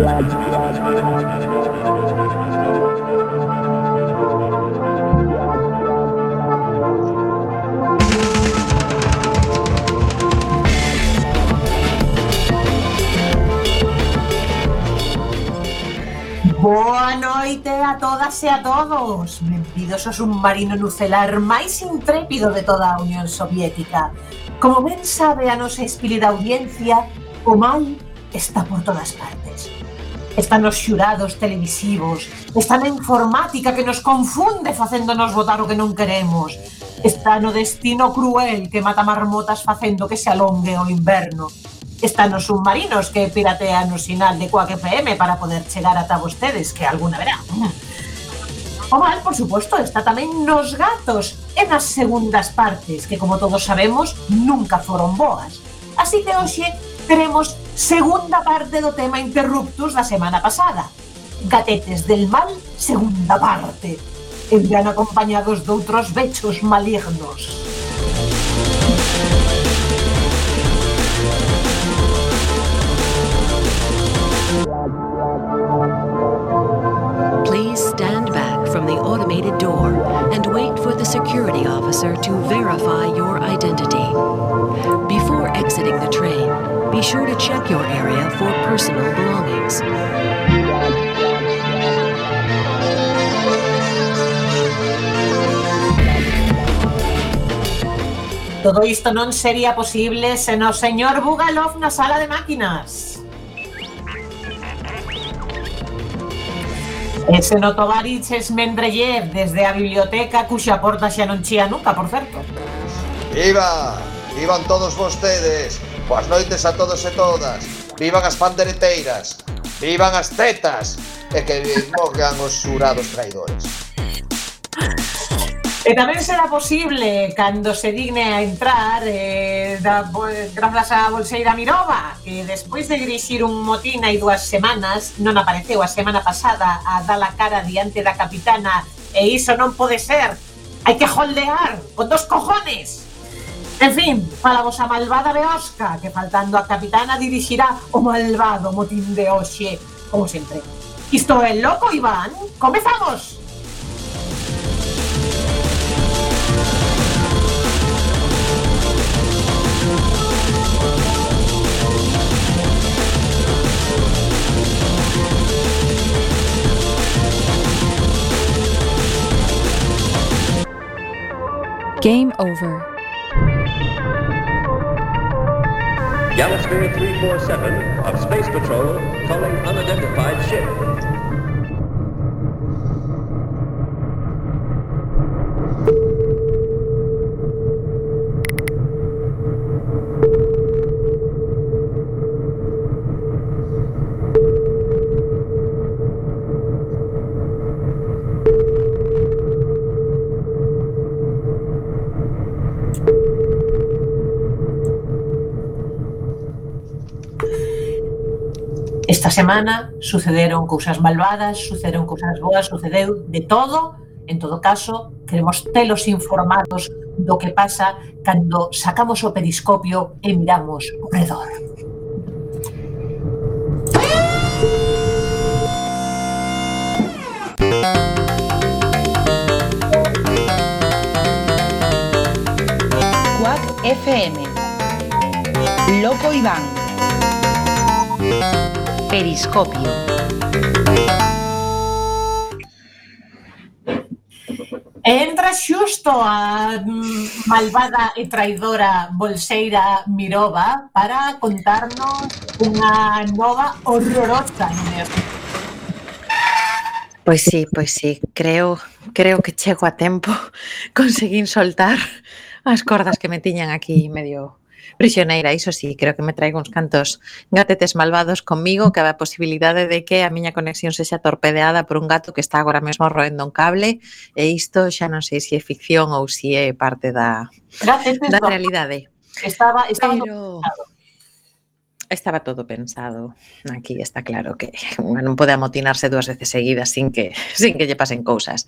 Boa noite a todas e a todos. Benvidos ao submarino nucelar máis intrépido de toda a Unión Soviética. Como ben sabe a nosa espírita audiencia, o mal está por todas partes están os xurados televisivos, está na informática que nos confunde facéndonos votar o que non queremos, está no destino cruel que mata marmotas facendo que se alongue o inverno, está nos submarinos que piratean o sinal de Quack FM para poder chegar ata vostedes, que alguna verá. O mal, por suposto, está tamén nos gatos e nas segundas partes, que como todos sabemos, nunca foron boas. Así que hoxe teremos segunda parte do tema Interruptus da semana pasada. Gatetes del mal, segunda parte. E virán acompañados de outros bechos malignos. Please stand back from the automated door and wait for the security officer to verify your identity. Before exiting the train, be sure to check your area for personal belongings. Todo isto non sería posible sen o señor Bugalov na sala de máquinas. E se no Tovariches Mendreyev desde a biblioteca cuxa porta xa non chía nunca, por certo. Viva! Vivan todos vostedes! Boas noites a todos e todas. Vivan as pandereteiras. Vivan as tetas. E que morgan os xurados traidores. E tamén será posible cando se digne a entrar eh, da, grazas a Bolseira Mirova que despois de dirixir un motín hai dúas semanas non apareceu a semana pasada a dar a cara diante da capitana e iso non pode ser hai que holdear con dos cojones En fin, para vos a malvada Beosca que faltando a capitana dirixirá o malvado motín de hoxe como sempre Isto é loco, Iván? Comezamos! Game over. Galasphere 347 of Space Patrol calling unidentified ship. Esta semana sucederon cousas malvadas, sucederon cousas boas, sucedeu de todo. En todo caso, queremos telos informados do que pasa cando sacamos o periscopio e miramos o redor. FM. Loco Iván. Periscopio. E entra xusto a mm, malvada e traidora bolseira Mirova para contarnos unha nova horrorosa mesmo. Pois sí, pois sí, creo, creo que chego a tempo. Conseguín soltar as cordas que me tiñan aquí medio prisioneira, iso sí, creo que me traigo uns cantos gatetes malvados comigo, que a posibilidade de que a miña conexión sexa torpedeada por un gato que está agora mesmo roendo un cable, e isto xa non sei se é ficción ou se é parte da, da realidade. Estaba, estaba Pero... Estaba todo pensado. Aquí está claro que non pode amotinarse dúas veces seguidas sin que sin que lle pasen cousas.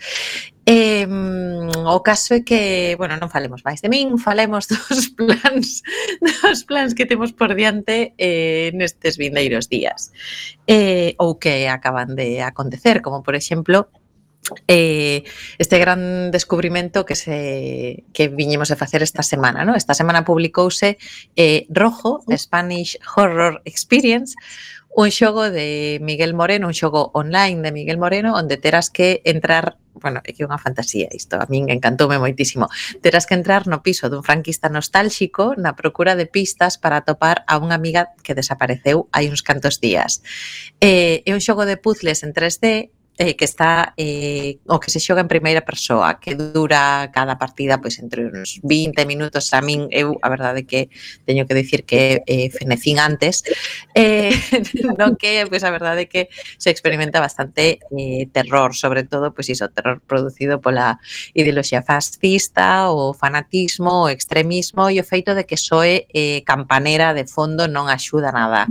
Eh, o caso é que, bueno, non falemos máis de min, falemos dos plans, dos plans que temos por diante eh, nestes vindeiros días. Eh, ou que acaban de acontecer, como por exemplo, eh, este gran descubrimento que se que viñemos a facer esta semana, ¿no? Esta semana publicouse eh, Rojo, Spanish Horror Experience, un xogo de Miguel Moreno, un xogo online de Miguel Moreno, onde terás que entrar bueno, é que é unha fantasía isto, a min encantoume moitísimo. Terás que entrar no piso dun franquista nostálxico na procura de pistas para atopar a unha amiga que desapareceu hai uns cantos días. Eh, é un xogo de puzles en 3D eh, que está eh, o que se xoga en primeira persoa, que dura cada partida pois entre uns 20 minutos a min eu a verdade que teño que dicir que eh, fenecín antes eh, no que pois a verdade que se experimenta bastante eh, terror, sobre todo pois iso, terror producido pola ideoloxía fascista, o fanatismo, o extremismo e o feito de que soe eh, campanera de fondo non axuda nada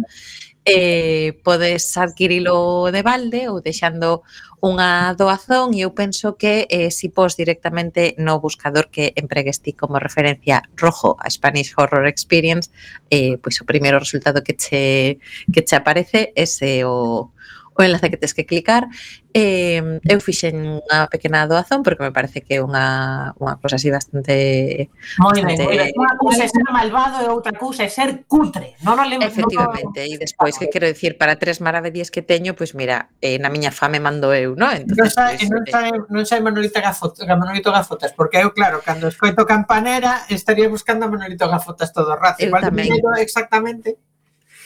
eh, podes adquirilo de balde ou deixando unha doazón e eu penso que eh, si pos directamente no buscador que empregues ti como referencia rojo a Spanish Horror Experience eh, pois o primeiro resultado que che, que che aparece é eh, o, o enlace que tes que clicar. Eh, eu fixen unha pequena doazón porque me parece que é unha, unha cosa así bastante... Moi ben, bastante... unha cousa é ser malvado e outra cousa é ser cutre. Non o lembro, Efectivamente, e despois, que quero dicir, para tres maravedías que teño, pois mira, eh, na miña fame mando eu, non? Entonces, non, sai, pues, non, eh, sai, non sai Manolito Gafotas, Manolito Gafotas, porque eu, claro, cando escoito campanera, estaría buscando a Manolito Gafotas todo o rato. Igual tamén. exactamente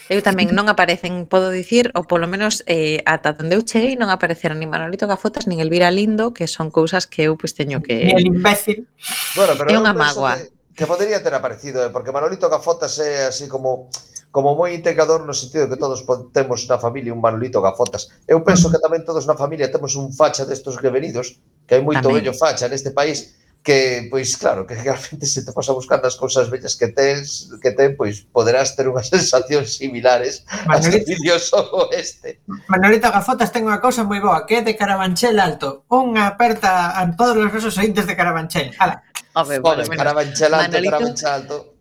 Eu tamén non aparecen, podo dicir, ou polo menos eh, ata onde eu cheguei non apareceron ni Manolito Gafotas nin Elvira Lindo, que son cousas que eu pois teño que... El imbécil. Bueno, pero é unha mágoa. Que, que podería ter aparecido, eh? porque Manolito Gafotas é así como como moi integrador no sentido que todos temos na familia un Manolito Gafotas. Eu penso que tamén todos na familia temos un facha destos devenidos, que hai moito tamén. bello facha neste país, que, pois, claro, que realmente se te vas a buscar as cousas bellas que tens, que ten, pois, poderás ter unhas sensacións similares ás a vídeos só este. Manolito Gafotas ten unha cousa moi boa, que é de Carabanchel alto. Unha aperta a todos os nosos ointes de Carabanchel. Ala. bueno, Carabanchel alto, Manolito, Carabanchel alto.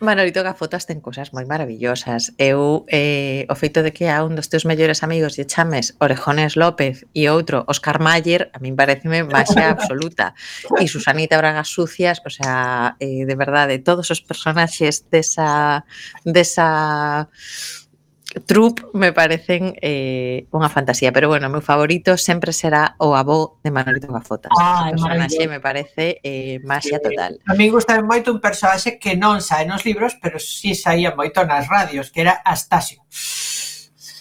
Manolito Gafotas ten cousas moi maravillosas. Eu, eh, o feito de que a un dos teus mellores amigos lle chames Orejones López e outro Oscar Mayer, a min pareceme maxia absoluta. E Susanita Bragas Sucias, o sea, eh, de verdade, todos os personaxes desa, desa Troop me parecen eh, unha fantasía, pero bueno, o meu favorito sempre será o avó de Manolito Gafotas. Ah, o personaxe me parece eh, maxia total. A mí gusta moito un personaxe que non sae nos libros, pero si sí saía moito nas radios, que era Astasio.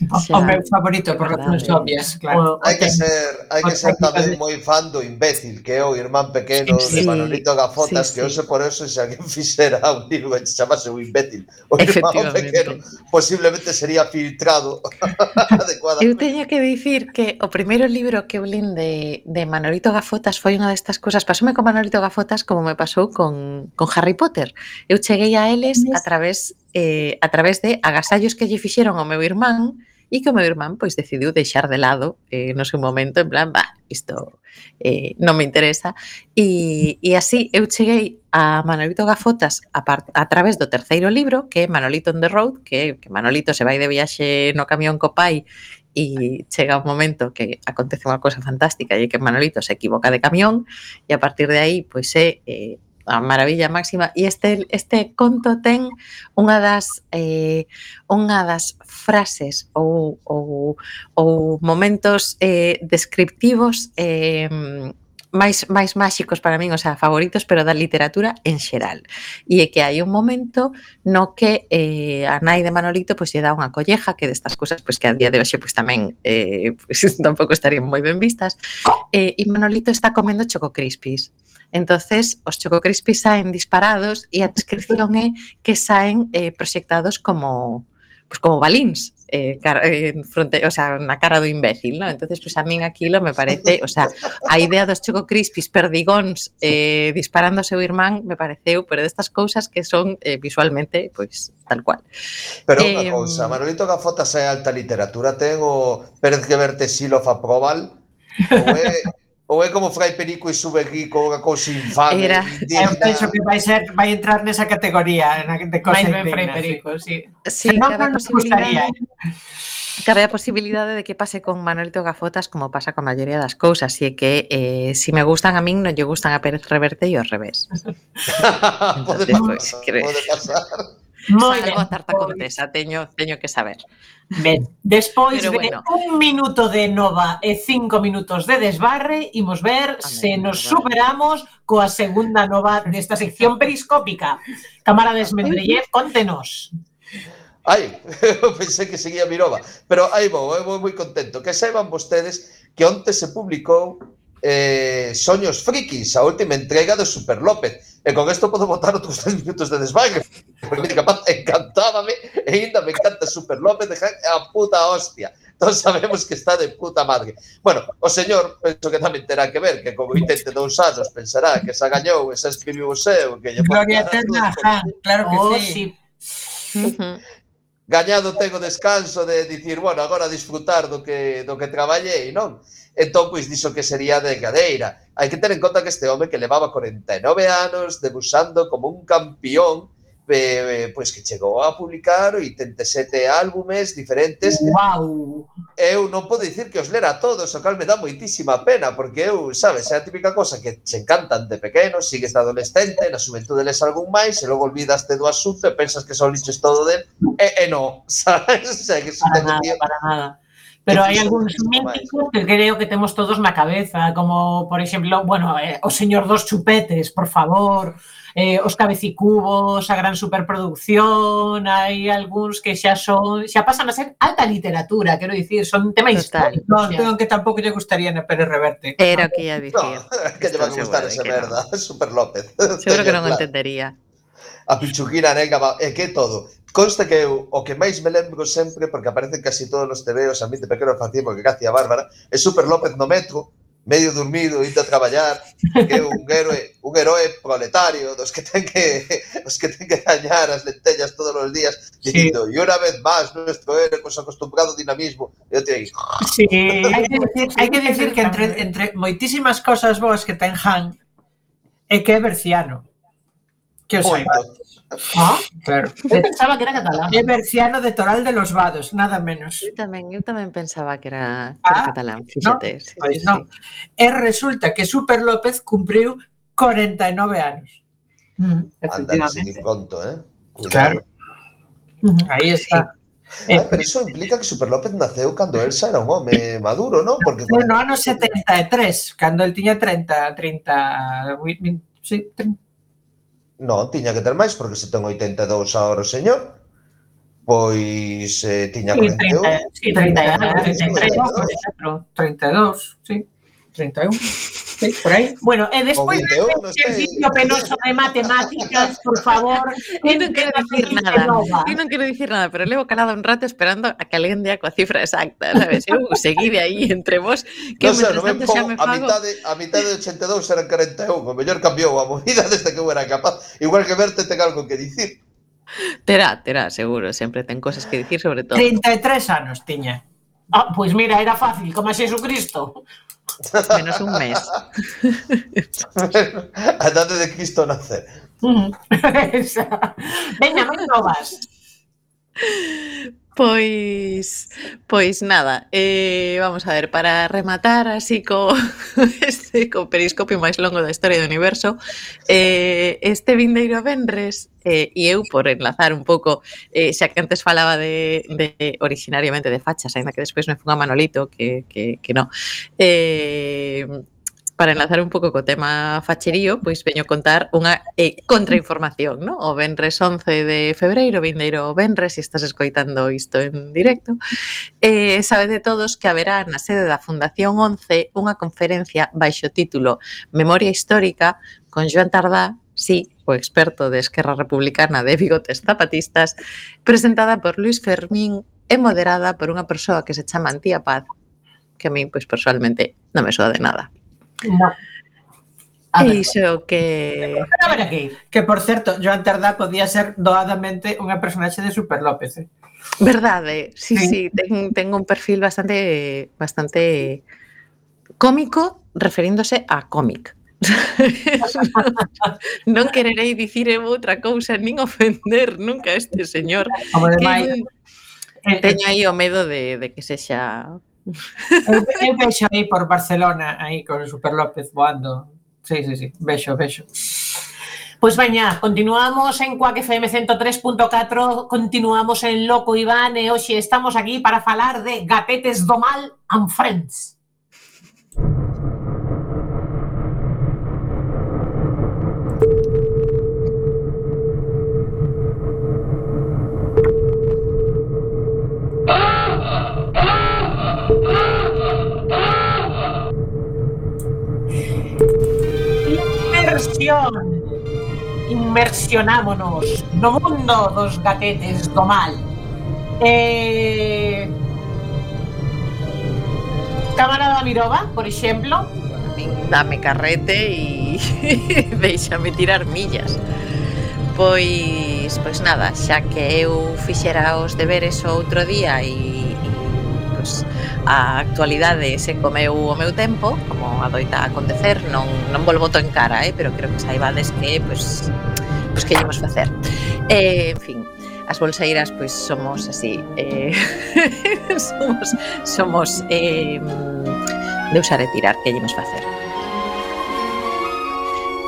O, o meu favorito por razóns obvias, claro. Hai que ser, hai que ser tamén moi fan do imbécil, que é o irmán pequeno sí, de Manolito Gafotas, sí, sí. que hoxe por eso se alguén fixera un libro que se chamase o imbécil, o irmán pequeno posiblemente sería filtrado adecuadamente. Eu teño que dicir que o primeiro libro que eu lin de, de Manolito Gafotas foi unha destas cousas, pasoume con Manolito Gafotas como me pasou con, con Harry Potter. Eu cheguei a eles a través eh, a través de agasallos que lle fixeron ao meu irmán e que o meu irmán pois decidiu deixar de lado eh, no seu momento, en plan, bah, isto eh, non me interesa. E, e así eu cheguei a Manolito Gafotas a, par, a través do terceiro libro, que é Manolito on the Road, que, que Manolito se vai de viaxe no camión co pai e chega un momento que acontece unha cosa fantástica e que Manolito se equivoca de camión e a partir de aí pois é eh, a maravilla máxima e este este conto ten unha das eh unha das frases ou ou ou momentos eh descriptivos eh máis máis máxicos para min, o sea, favoritos, pero da literatura en xeral. E é que hai un momento no que eh, a nai de Manolito pois lle dá unha colleja que destas cousas pois que a día de hoxe pois tamén eh, pois, tampouco estarían moi ben vistas. Eh, e Manolito está comendo choco crispis entonces os Choco Crispy saen disparados e a descripción é que saen eh, proxectados como pues como balíns eh, cara, eh, fronte, o sea, na cara do imbécil, ¿no? Entonces, pues a min aquilo me parece, o sea, a idea dos Choco Crispis perdigóns eh, disparando ao seu irmán me pareceu, pero destas cousas que son eh, visualmente, pois, pues, tal cual. Pero eh, unha cousa, Manolito Gafotas é alta literatura, ten o Pérez que verte sílofa probal, ou é Ou é como Fray Perico e sube aquí con unha cousa infame? Era... Eu penso que vai ser vai entrar nesa categoría na, de cousa Mais ben Fray Perico, sí. sí. sí cabe, a posibilidade, cabe a posibilidade de que pase con Manolito Gafotas como pasa con a maioría das cousas, así que eh, si me gustan a min non lle gustan a Pérez Reverte e ao revés. Entonces, pode pasar, pues, pode pasar. Moi Salgo ben, a tarta contesa, teño, teño que saber. Ben, despois Pero bueno. un minuto de nova e cinco minutos de desbarre, imos ver Amén, se nos superamos coa segunda nova desta sección periscópica. Cámara Desmendrellev, contenos. Ai, eu pensei que seguía Mirova, pero aí vou, eu vou moi contento. Que saiban vostedes que onte se publicou eh, Soños Frikis, a última entrega de Super López. E con isto podo botar outros 10 minutos de desvague, porque mira, capaz, encantábame, e ainda me encanta Super López, de a puta hostia. Todos sabemos que está de puta madre. Bueno, o señor, penso que tamén terá que ver, que con 82 anos pensará que xa gañou, e xa escribiu o seu, que lle Gloria eterna, claro que oh, sí. sí. Gañado tengo descanso de dicir, bueno, agora disfrutar do que do que traballei, non? Entón, pois, diso que sería de cadeira. Hai que ter en conta que este home que levaba 49 anos debusando como un campeón eh, pois que chegou a publicar 87 álbumes diferentes. Wow. Eu non podo dicir que os lera todos, o cal me dá moitísima pena, porque eu, sabes, é a típica cosa que se encantan de pequeno, sigues de adolescente, na xuventude les algún máis, e logo olvidaste do asunto e pensas que só liches todo del, e, e non, sabes? O sea, que para nada, tío. para nada Pero hai algúns míticos que creo que temos todos na cabeza, como, por exemplo, bueno, eh, o señor dos chupetes, por favor, eh, os cabecicubos, a gran superproducción, hai algúns que xa son, xa pasan a ser alta literatura, quero dicir, son tema Total. histórico. Non, creo que tampouco lle gustaría na Pérez Reverte. Era o que ia dicir. No, que lle va a gustar esa merda, no. Super López. Seguro que non claro. entendería a pichuquina negra, é que é todo. Consta que eu, o que máis me lembro sempre, porque aparecen casi todos os tebeos, a mí de pequeno facía que casi a Bárbara, é Super López no metro, medio dormido, indo a traballar, que é un héroe, un heroe proletario dos que ten que os que ten que dañar as lentellas todos os días, dicindo, e unha vez máis nuestro héroe con su acostumbrado dinamismo, eu te digo. Sí, hai que decir, hai que, decir que entre, entre moitísimas cosas boas que ten Han, é que é berciano. Que o Ah, claro. Eu pensaba que era catalán. É berciano de Toral de los Vados, nada menos. Eu tamén, eu tamén pensaba que era, que era ah, catalán, fíxate. No, sí, pois sí. non. E resulta que Super López cumpriu 49 anos. Mm, Anda, sin conto, eh? Claro. Mm. Aí está. Sí. Ah, pero iso implica que Super López naceu cando Elsa era un home maduro, non? Porque no, no ano 73, cando el tiña 30, 30, 20, sí, 30 Non, tiña que ter máis, porque se ten 82 ahora o señor, pois eh, tiña 42. Sí, 30, sí, 30, 32, 32, sí, 31. Sí, por aí. Bueno, e O despois 21, deste non sei. exercicio penoso de matemáticas, por favor, Eu non quero dicir Entra nada, nova. eu non quero dicir nada, pero levo calado un rato esperando a que alguén dea coa cifra exacta, sabes? Eu segui de aí entre vos, que mentre non me pongo, me a fago... mitade, a mitade de 82 eran 41, o mellor cambiou a movida desde que eu era capaz. Igual que verte ten algo que dicir. Terá, terá, seguro, sempre ten cosas que dicir sobre todo. 33 anos tiña. Ah, pois mira, era fácil, como a Xesucristo. Menos un mes. Antes de Cristo nace. Venga, muy novas. Pois, pois nada, eh, vamos a ver, para rematar así co, este, co periscopio máis longo da historia do universo, eh, este vindeiro venres, Benres, eh, e eu por enlazar un pouco, eh, xa que antes falaba de, de originariamente de fachas, ainda que despois me fun a Manolito, que, que, que no, eh, para enlazar un pouco co tema facherío, pois veño contar unha eh, contrainformación, no? O Benres 11 de febreiro, vindeiro Benres, se estás escoitando isto en directo, eh, sabede todos que haberá na sede da Fundación 11 unha conferencia baixo título Memoria Histórica con Joan Tardá, sí, o experto de Esquerra Republicana de Bigotes Zapatistas, presentada por Luis Fermín e moderada por unha persoa que se chama Antía Paz, que a mí, pois, personalmente, non me soa de nada. No. ver, iso que... que... Que, por certo, Joan Tardá podía ser doadamente unha personaxe de Super López. Eh? Verdade, sí, sí, sí ten, ten un perfil bastante bastante cómico referíndose a cómic. non quererei dicir eu outra cousa nin ofender nunca este señor. Como de que, eh, eh, teño aí o medo de, de que sexa Eu vexo aí por Barcelona, aí con Super López voando. Sí, sí, sí, vexo, vexo. Pois veña, continuamos en Cuac FM 103.4, continuamos en Loco Iván e hoxe estamos aquí para falar de Gatetes do Mal and Friends. inmersión. Inmersionámonos no mundo dos gatetes do mal. Eh, Camarada Mirova, por exemplo. Dame carrete e deixame tirar millas. Pois, pois nada, xa que eu fixera os deberes o outro día e a actualidade se comeu o meu tempo, como adoita acontecer, non, non volvo to en cara, eh, pero creo que saibades que, pois, pois que llevamos facer. Eh, en fin, as bolseiras pois somos así, eh, somos, somos eh, de usar e tirar, que llevamos facer.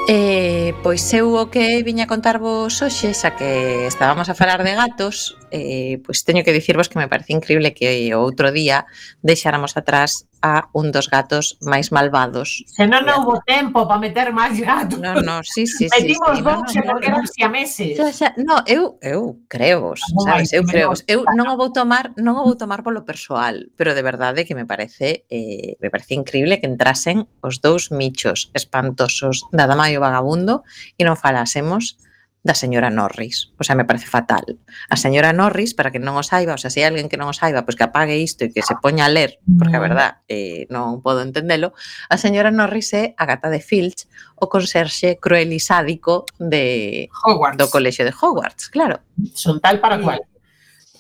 Eh, pois eu o que viña a contarvos hoxe, xa que estábamos a falar de gatos, eh, pois teño que dicirvos que me parece increíble que o outro día deixáramos atrás a un dos gatos máis malvados. Se non non houbo tempo para meter máis gatos. Non, non, sí, sí, Metimos sí, sí, dous no, porque eran siameses. Xa, xa, no, eu eu creos, ah, sabes, eu creos. Eu non o vou tomar, non o vou tomar polo persoal, pero de verdade que me parece eh, me parece increíble que entrasen os dous michos espantosos da dama e o vagabundo e non falásemos da señora Norris. O sea, me parece fatal. A señora Norris, para que non o saiba, o sea, se hai alguén que non o saiba, pois que apague isto e que se poña a ler, porque a verdad eh, non podo entendelo, a señora Norris é a gata de Filch, o conserxe cruel e sádico de, Hogwarts. do colexio de Hogwarts, claro. Son tal para cual.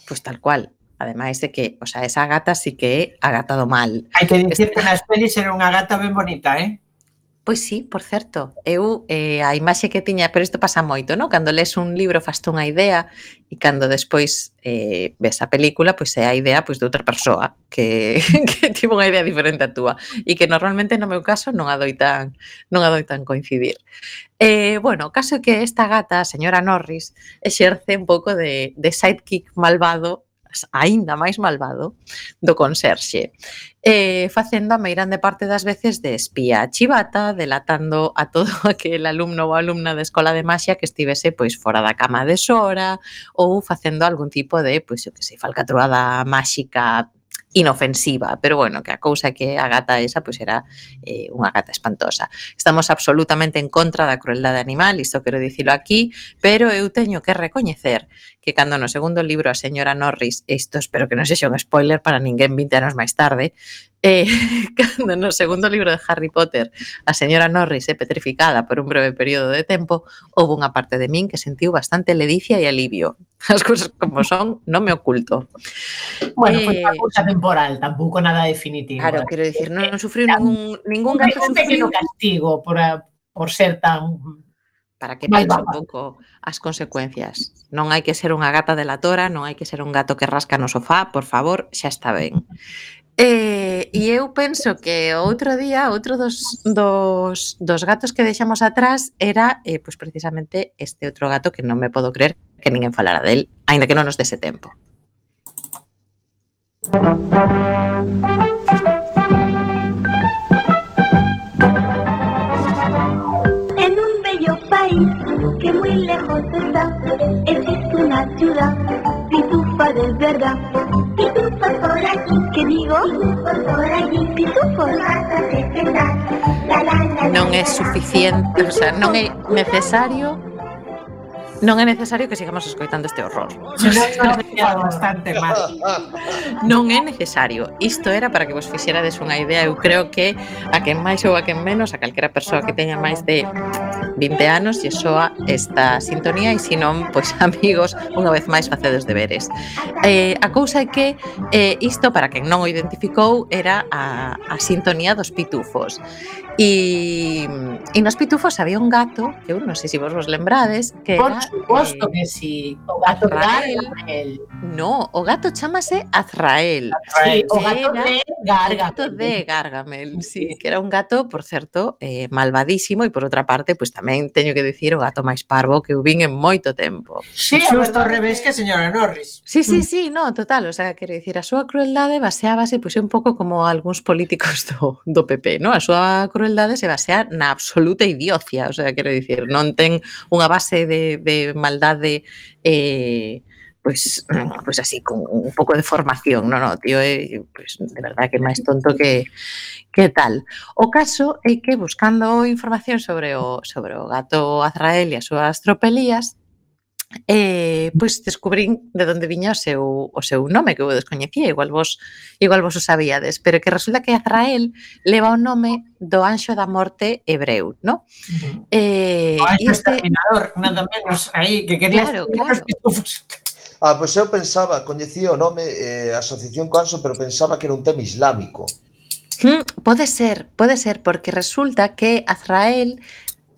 Pois pues tal cual. Ademais de que, o sea, esa gata sí que é a gata do mal. Hai que dicir que nas pelis era unha gata ben bonita, eh? Pois sí, por certo, eu eh, a imaxe que tiña, pero isto pasa moito, non? Cando les un libro faste unha idea e cando despois eh, ves a película, pois é a idea pois de outra persoa que, que tivo unha idea diferente a túa e que normalmente no meu caso non adoitan, non adoitan coincidir. Eh, bueno, o caso é que esta gata, a señora Norris, exerce un pouco de, de sidekick malvado aínda máis malvado do conserxe, eh, facendo a meirande parte das veces de espía chivata, delatando a todo aquel alumno ou alumna da escola de maxia que estivese pois fora da cama de xora ou facendo algún tipo de, pois, o que sei, falcatruada máxica inofensiva, pero bueno, que a cousa que a gata esa pois era eh, unha gata espantosa. Estamos absolutamente en contra da crueldade animal, isto quero dicilo aquí, pero eu teño que recoñecer que cando no segundo libro a señora Norris, isto espero que non sexa un spoiler para ninguén 20 anos máis tarde, eh, cando no segundo libro de Harry Potter a señora Norris é petrificada por un breve período de tempo, houve unha parte de min que sentiu bastante ledicia e alivio. As cousas como son, non me oculto. Bueno, pois eh, foi unha cousa temporal, tampouco nada definitivo. Claro, quero dicir, non sufriu ningún, ningún gato un pequeno sufriu... castigo por, a, por ser tan para que pense un pouco as consecuencias. Non hai que ser unha gata de la tora, non hai que ser un gato que rasca no sofá, por favor, xa está ben. Eh, e eu penso que outro día, outro dos, dos, dos gatos que deixamos atrás era eh, pues precisamente este outro gato que non me podo creer que ninguén falara del, aínda que non nos dese tempo. En un bello país que muy lejos está, existe una ciudad, pitufa de verdad. Pitufa por aquí, ¿qué digo? Pitufos por allí, pitufos hasta se La, la, la, Non é suficiente, o sea, non é necesario non é necesario que sigamos escoitando este horror. bastante mal. Non é necesario. Isto era para que vos fixerades unha idea. Eu creo que a quen máis ou a quen menos, a calquera persoa que teña máis de 20 anos, lle soa esta sintonía e se non, pois amigos, unha vez máis facedes deberes. Eh, a cousa é que eh, isto, para quen non o identificou, era a, a sintonía dos pitufos. E, e mm, nos pitufos había un gato, que eu non sei se vos vos lembrades, que Por era, suposto eh, que si, o gato Azrael. Azrael. No, o gato chamase Azrael. Sí, o gato era, de Gargamel. O gato de Gargamel, sí, que era un gato, por certo, eh, malvadísimo e por outra parte, pois pues, tamén teño que dicir o gato máis parvo que eu vin en moito tempo. Sí, xusto ao revés que a señora Norris. Sí, sí, mm. sí, no, total, o sea, quero dicir, a súa crueldade baseábase pois pues, un pouco como algúns políticos do, do PP, no? A súa crueldade crueldade se basea na absoluta idiocia, o sea, quero dicir, non ten unha base de, de maldade eh, pois, pois así, con un pouco de formación, non, non, tío, é, pois, de verdad que máis tonto que, que tal. O caso é que buscando información sobre o, sobre o gato Azrael e as súas tropelías, eh, pois descubrín de onde viña o seu, o seu nome que eu descoñecía, igual vos igual vos o sabíades, pero que resulta que Azrael leva o nome do anxo da morte hebreu, ¿no? Eh, o anxo este... exterminador, nada menos aí que querías claro, claro. Ah, pois eu pensaba, coñecía o nome eh, asociación co anxo, pero pensaba que era un tema islámico. Mm, pode ser, pode ser, porque resulta que Azrael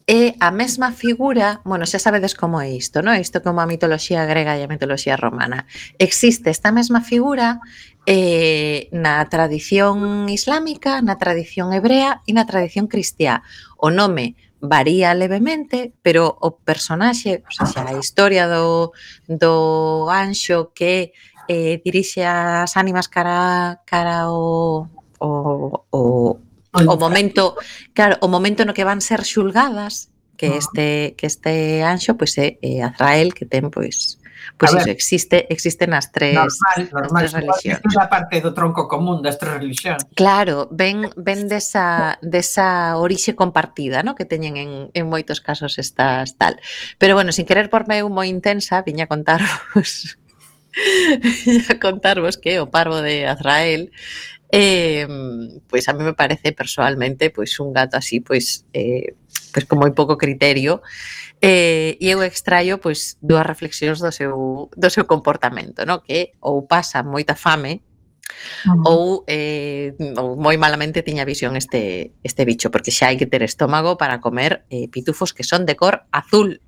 é a mesma figura, bueno, xa sabedes como é isto, non? Isto como a mitoloxía grega e a mitoloxía romana. Existe esta mesma figura eh, na tradición islámica, na tradición hebrea e na tradición cristiá. O nome varía levemente, pero o personaxe, ou sea, a historia do, do anxo que eh, dirixe as ánimas cara, cara o, o, o, o momento, claro, o momento no que van ser xulgadas que ah. este que este anxo pois pues, é eh, Azrael que ten pois Pois pues iso, existe, existen as tres, normal, normal, as tres religións. Isto é a parte do tronco común das tres religións. Claro, ven, ven desa, desa orixe compartida, no? que teñen en, en moitos casos estas tal. Pero bueno, sin querer por meu moi intensa, viña a contarvos a contarvos que o parvo de Azrael eh, pues a mí me parece personalmente pues un gato así pues eh, pues con moi pouco criterio eh, e eu extraio pois dúas reflexións do seu, do seu comportamento no? que ou pasa moita fame ou, eh, ou moi malamente tiña visión este, este bicho, porque xa hai que ter estómago para comer eh, pitufos que son de cor azul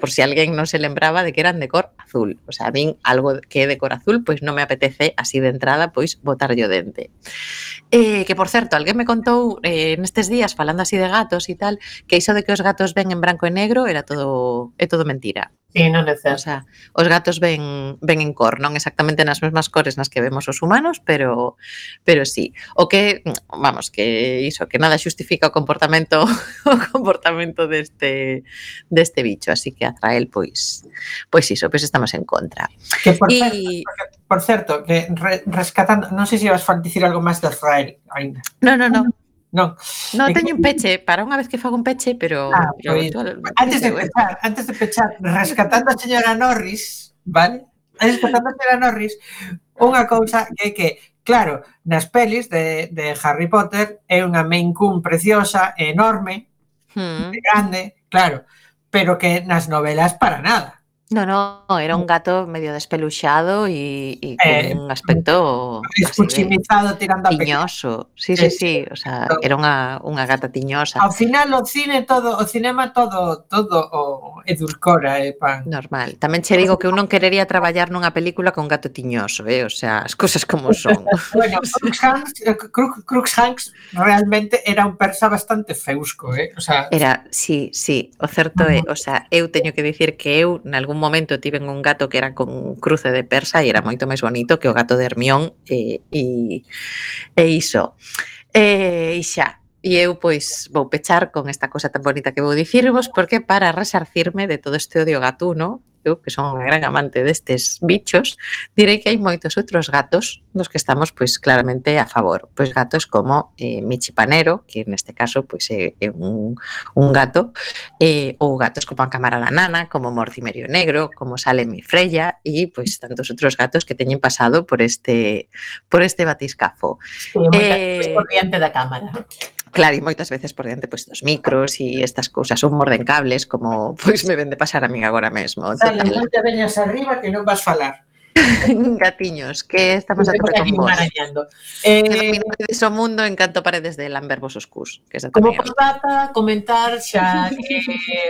por si alguien no se lembraba de que eran de cor azul. O sea, a min algo que é de cor azul, pois non me apetece así de entrada, pois botar yo dente. Eh, que, por certo, alguén me contou eh, nestes días, falando así de gatos e tal, que iso de que os gatos ven en branco e negro era todo, é todo mentira. Sí, non é certo. O sea, os gatos ven, ven en cor, non exactamente nas mesmas cores nas que vemos os humanos, pero pero sí. O que, vamos, que iso, que nada xustifica o comportamento o comportamento deste deste bicho, así que a pois pois iso, pois estamos en contra. Que por, y... certo, por certo, que re, rescatando, non sei se vas a dicir algo máis de Azrael ainda. No, no, no. Non. No, teño un peche, para unha vez que fago un peche, pero... Ah, pero pues, todo, antes, de pechar, antes de pechar, rescatando a señora Norris, vale? Rescatando a señora Norris, unha cousa que é que, claro, nas pelis de, de Harry Potter é unha Maine Coon preciosa, enorme, hmm. grande, claro, pero que nas novelas para nada. No, no, era un mm. gato medio despeluxado e, e eh, con un aspecto escuchimizado tirando a tiñoso. Sí, sí, sí, o sea, era unha, unha gata tiñosa. Ao final o cine todo, o cinema todo todo o edulcora, eh, pan. Normal. Tamén che digo que eu non querería traballar nunha película con gato tiñoso, eh, o sea, as cousas como son. bueno, Crookshanks, eh, Crookshanks realmente era un persa bastante feusco, eh, o sea. Era, sí, sí, o certo é, o sea, eu teño que dicir que eu nalgún momento tiven un gato que era con cruce de persa e era moito máis bonito que o gato de Hermión e, e, e iso. E, e xa, E eu, pois, vou pechar con esta cosa tan bonita que vou dicirvos, porque para resarcirme de todo este odio gatuno, eu, que son unha gran amante destes bichos, direi que hai moitos outros gatos nos que estamos pois claramente a favor. Pois gatos como eh, Michipanero, que neste caso pois é, é un, un gato, eh, ou gatos como a Camarada Nana, como Mortimerio Negro, como Sale mi Freya e pois tantos outros gatos que teñen pasado por este por este batiscafo. Sí, eh, pois, diante da cámara. Claro, e moitas veces por diante pois, dos micros e estas cousas, un morden cables, como pois me vende pasar a min agora mesmo. Dale, non te veñas arriba que non vas falar. Gatiños, que estamos a tope con vos. Eh, o mundo en canto paredes de lamber vos oscurs. Que como postdata, comentar xa que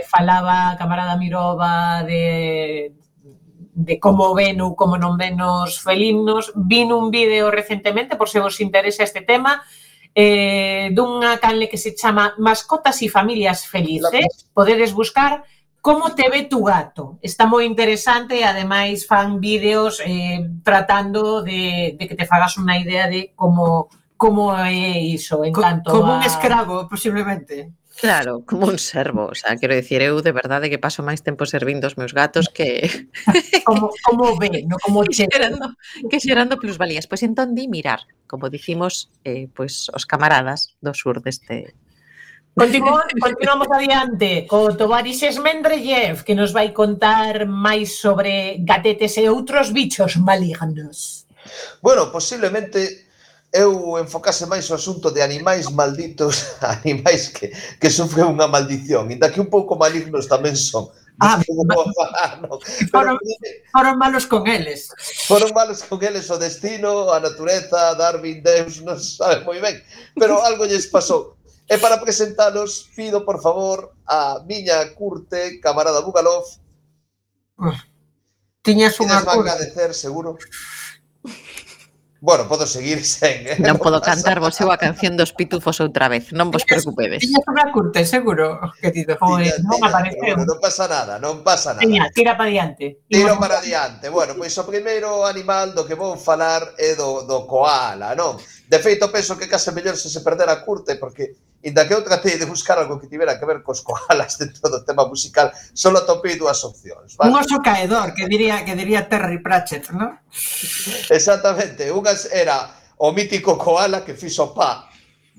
falaba a camarada Mirova de de como ven ou como non ven os felinos. Vin un vídeo recentemente, por se vos interesa este tema, eh, dunha canle que se chama Mascotas e Familias Felices. Podedes buscar Como te ve tu gato? Está moi interesante e ademais fan vídeos eh, tratando de, de que te fagas unha idea de como como é iso en Co, canto como a... un escravo posiblemente Claro, como un servo, o sea, quero dicir, eu de verdade que paso máis tempo servindo os meus gatos que... como, como ve, no como che. Xerando, que xerando plusvalías. Pois entón di mirar, como dicimos eh, pois os camaradas do sur deste, Continuamos, continuamos adiante co Tovarixes Mendrellev que nos vai contar máis sobre gatetes e outros bichos malignos. Bueno, posiblemente eu enfocase máis o asunto de animais malditos, animais que, que sufren unha maldición, inda que un pouco malignos tamén son. Ah, falar, no. foron, foron malos con eles. Foron malos con eles o destino, a natureza, Darwin, Deus, non sabe moi ben, pero algo lles pasou. E para presentalos, pido, por favor, a miña curte, camarada Bugalov. Tiñas unha curte. agradecer, seguro. Bueno, podo seguir sen, eh? Non podo cantar vos eu a canción dos pitufos outra vez, non vos preocupedes. Tiñas unha curte, seguro, querido. ti tira, non tira, apareceu. Bueno, non pasa nada, non pasa nada. Tiña, tira para diante. Tiro para diante. Bueno, pois o primeiro animal do que vou falar é do, do koala, non? De feito, penso que case mellor se se perder a curte, porque Inda que eu tratei de buscar algo que tivera que ver cos koalas dentro do tema musical, só atopei dúas opcións. Vale? Un oso caedor, que diría que diría Terry Pratchett, non? Exactamente. Unhas era o mítico koala que fixo pa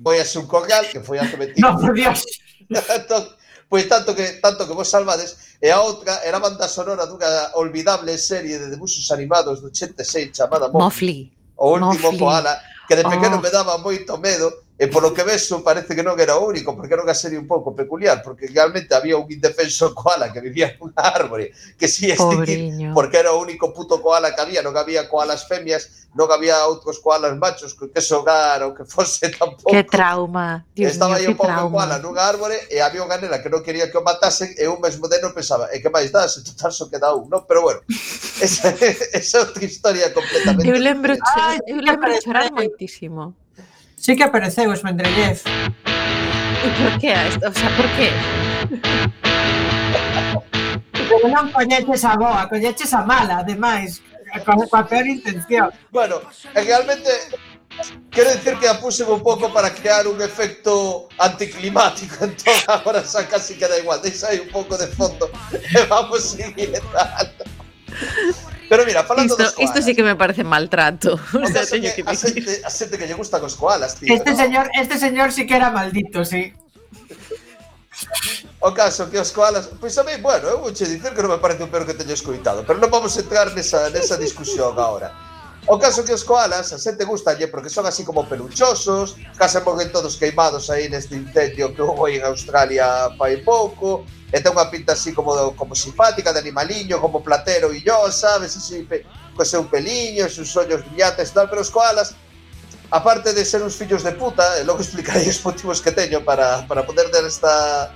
Voy a un corral, que foi hace 25 No, por Dios. entón, pois tanto que tanto que vos salvades e a outra era a banda sonora dunha olvidable serie de debuxos animados do 86 chamada Mofli, o último Mofli. koala que de pequeno oh. me daba moito medo Eh, e polo que vexo parece que non era o único, porque era unha serie un pouco peculiar, porque realmente había un indefenso koala que vivía en árbore, que si sí, extinguir, porque era o único puto koala que había, non había koalas femias, non había outros koalas machos que xogar ou que fose tampouco. Que trauma, Dios Estaba aí un pouco trauma. koala nunha árbore e eh, había unha nena que non quería que o matasen e un mesmo deno pensaba, eh, e que máis dá, se total só queda un, non? Pero bueno, esa, esa é outra historia completamente. Eu lembro, ah, eu lembro chorar moitísimo. Sí que apareceu os Mendrellez. E por que? O sea, por que? Pero non coñeches a boa, coñeches a mala, ademais, con a peor intención. Bueno, realmente Quero dicir que a puse un pouco para crear un efecto anticlimático, entón agora xa casi queda igual. Deixa aí un pouco de fondo e vamos seguir dando. Pero mira, falando Isto, dos koalas, isto sí que me parece maltrato. O o sea, caso teño que que a dicir. xente, a xente que lle gustan os koalas, tío, Este ¿no? señor, este señor sí que era maldito, sí. O caso que os koalas, pois a mí, bueno, eu vou che dicir que non me parece o peor que teño escoitado, pero non vamos entrar nesa, nesa discusión agora. O caso que os koalas a xente gustalle porque son así como peluchosos, case morren todos queimados aí neste incendio que houve en Australia fai pouco, e ten unha pinta así como como simpática de animaliño, como platero e yo, sabes, así pe, co seu peliño, os seus ollos brillantes tal, pero os koalas aparte de ser uns fillos de puta, e logo explicarei os motivos que teño para, para poder dar esta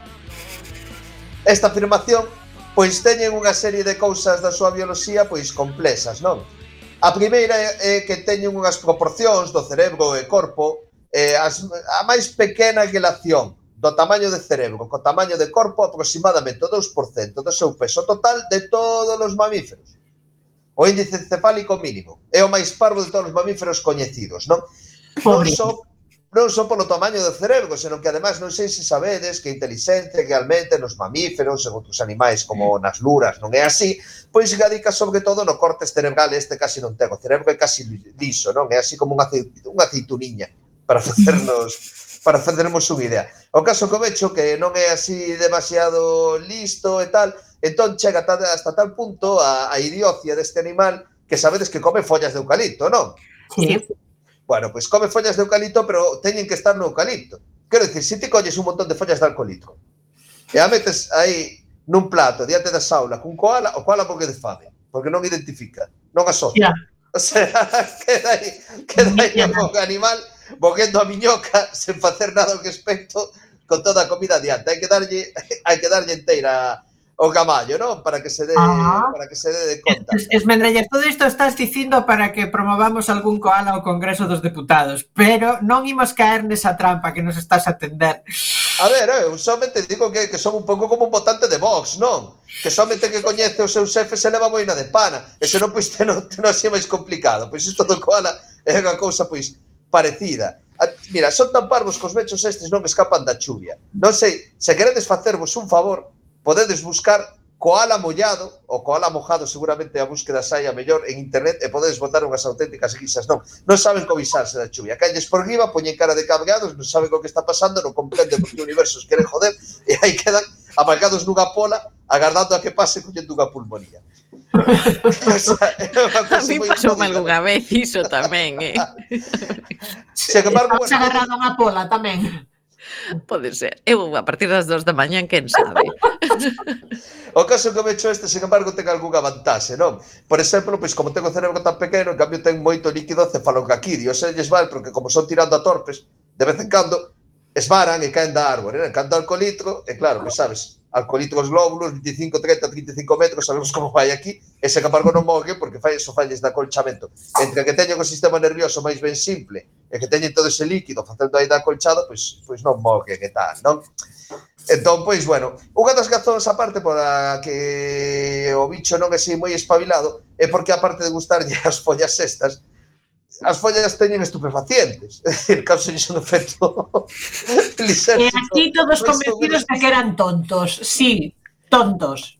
esta afirmación, pois teñen unha serie de cousas da súa bioloxía pois complexas, non? A primeira é que teñen unhas proporcións do cerebro e corpo eh, as, a máis pequena relación do tamaño de cerebro co tamaño de corpo aproximadamente o 2% do seu peso total de todos os mamíferos. O índice cefálico mínimo é o máis parvo de todos os mamíferos coñecidos, non? Pobre. Non só non só polo tamaño do cerebro, senón que ademais non sei se sabedes que a realmente nos mamíferos e outros animais como mm. nas luras non é así, pois radica sobre todo no córtex cerebral este casi non ten, o cerebro é casi liso, non é así como unha, unha aceituniña para facernos para facermos unha idea. O caso que vecho que non é así demasiado listo e tal, entón chega hasta tal punto a, a idiocia deste animal que sabedes que come follas de eucalipto, non? Sí. Bueno, pois come follas de eucalipto, pero teñen que estar no eucalipto. Quero dicir, se ti colles un montón de follas de alcolitro e a metes aí nun plato diante da saula cun koala, o koala porque de fame, porque non identifica, non asocia. Yeah. O sea, queda aí, queda aí como animal boquendo a miñoca sen facer nada ao respecto con toda a comida diante. Hai que darlle, hai que darlle inteira o caballo, non? Para que se dé para que se dé de conta. Es, Esmendrellas, todo isto estás dicindo para que promovamos algún koala ao Congreso dos Deputados, pero non imos caer nesa trampa que nos estás a tender. A ver, eh, eu somente digo que, que son un pouco como un votante de Vox, non? Que somente que coñece o seu xefe se leva moina de pana, e se non, pois, te non, te non así máis complicado. Pois isto do koala é unha cousa, pois, parecida. Mira, son tan parvos que os mechos estes non escapan da chuvia. Non sei, se queredes facervos un favor, podedes buscar Koala mollado, o koala mojado seguramente a búsqueda saia mellor en internet e podedes botar unhas auténticas guisas, non. Non saben covisarse da chuvia. Calles por riba, poñen cara de cabreados, non saben o que está pasando, non comprenden porque o universo os quere joder e aí quedan aparcados nunha pola agardando a que pase collendo unha pulmonía. o sea, a mí pasou algunha vez iso tamén, eh. Se que embargo, bueno, agarrado unha pola tamén. Pode ser. Eu a partir das 2 da mañá, quen sabe. o caso que vexo este, sin embargo, ten algunha vantaxe, non? Por exemplo, pois como ten o cerebro tan pequeno, en cambio ten moito líquido cefalocaquidio, se lles vai, porque como son tirando a torpes, de vez en cando, esvaran e caen da árbore, caen do alcoholitro, e claro, pois sabes, alcolito os 25, 30, 35 metros, sabemos como vai aquí, e se embargo non moque porque fai eso falles de acolchamento. Entre que teñen o sistema nervioso máis ben simple, e que teñen todo ese líquido facendo aí da acolchada, pois, pois non moque que tal, non? Entón, pois, bueno, unha das gazóns aparte para que o bicho non é moi espabilado é porque aparte de gustarlle as follas estas, as follas teñen estupefacientes, é dicir, causen un efecto lisérgico. E aquí todos pois, pois, convencidos de que eran tontos, sí, tontos.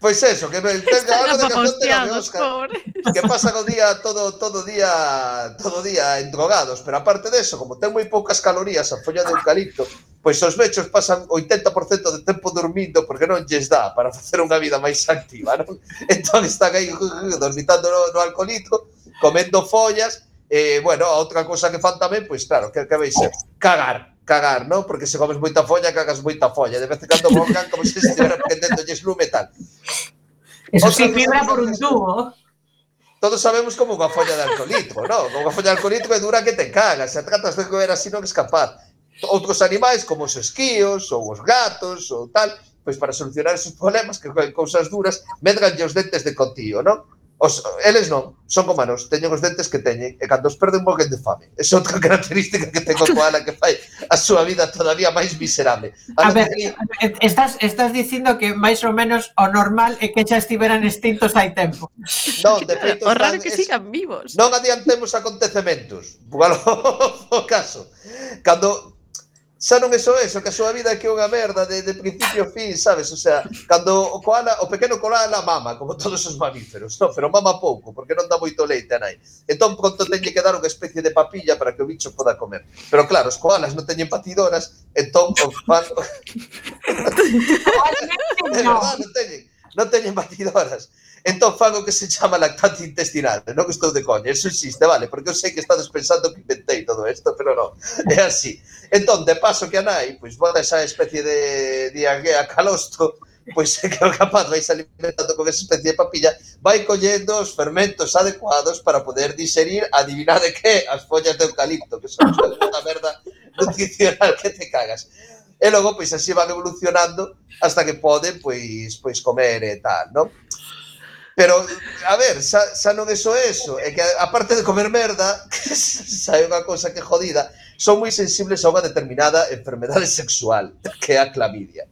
Pois eso, que me tenga algo de café Pobre. que pasan o día todo todo día todo día endrogados, pero aparte de eso, como ten moi poucas calorías a folla de eucalipto, pois os mechos pasan 80% de tempo dormindo porque non lles dá para facer unha vida máis activa, non? Entón están aí uh, uh, dormitando no, no alcoholito, comendo follas, Eh, bueno, outra cousa que fan tamén, pois claro, que, que veis, ser? Cagar, cagar, non? Porque se comes moita folla, cagas moita folla. De vez en cando bocan como se estivera prendendo lles lume tal. Eso sí, fibra por un tubo. Todos sabemos como unha folla de alcoholitro, non? Como unha folla de alcoholitro é dura que te cagas. Se tratas de comer así non escapar. Outros animais como os esquíos ou os gatos ou tal, pois para solucionar esos problemas que cousas duras, medranlle os dentes de cotío, non? Os, eles non, son como teñen os dentes que teñen e cando os perden morren de fame. Esa outra característica que ten o koala que fai a súa vida todavía máis miserable. A, a ver, que... estás, estás dicindo que máis ou menos o normal é que xa estiveran extintos hai tempo. Non, de feito, o raro que es... sigan vivos. Non adiantemos acontecementos. Bueno, o caso. Cando xa non é só eso, que a súa vida é que é unha merda de, de principio a fin, sabes? O sea, cando o, koala, o pequeno koala mama, como todos os mamíferos, no? pero mama pouco, porque non dá moito leite a nai. Entón, pronto teñe que dar unha especie de papilla para que o bicho poda comer. Pero claro, os koalas non teñen patidoras, entón, o fan... é verdad, non teñen, non teñen batidoras entón fan o que se chama lactancia intestinal, non que estou de coña, eso existe, vale, porque eu sei que estades pensando que inventei todo isto, pero non, é así. Entón, de paso que a nai, pois bota esa especie de diarrea calosto, pois é que o capaz vai se alimentando con esa especie de papilla, vai collendo os fermentos adecuados para poder digerir, adivinar de que? As follas de eucalipto, que son unha merda nutricional que te cagas e logo pois así van evolucionando hasta que poden pois pois comer e tal, non? Pero, a ver, xa, xa non é só eso, é que aparte de comer merda, que xa é unha cousa que jodida, son moi sensibles a unha determinada enfermedade sexual, que é a clamidia.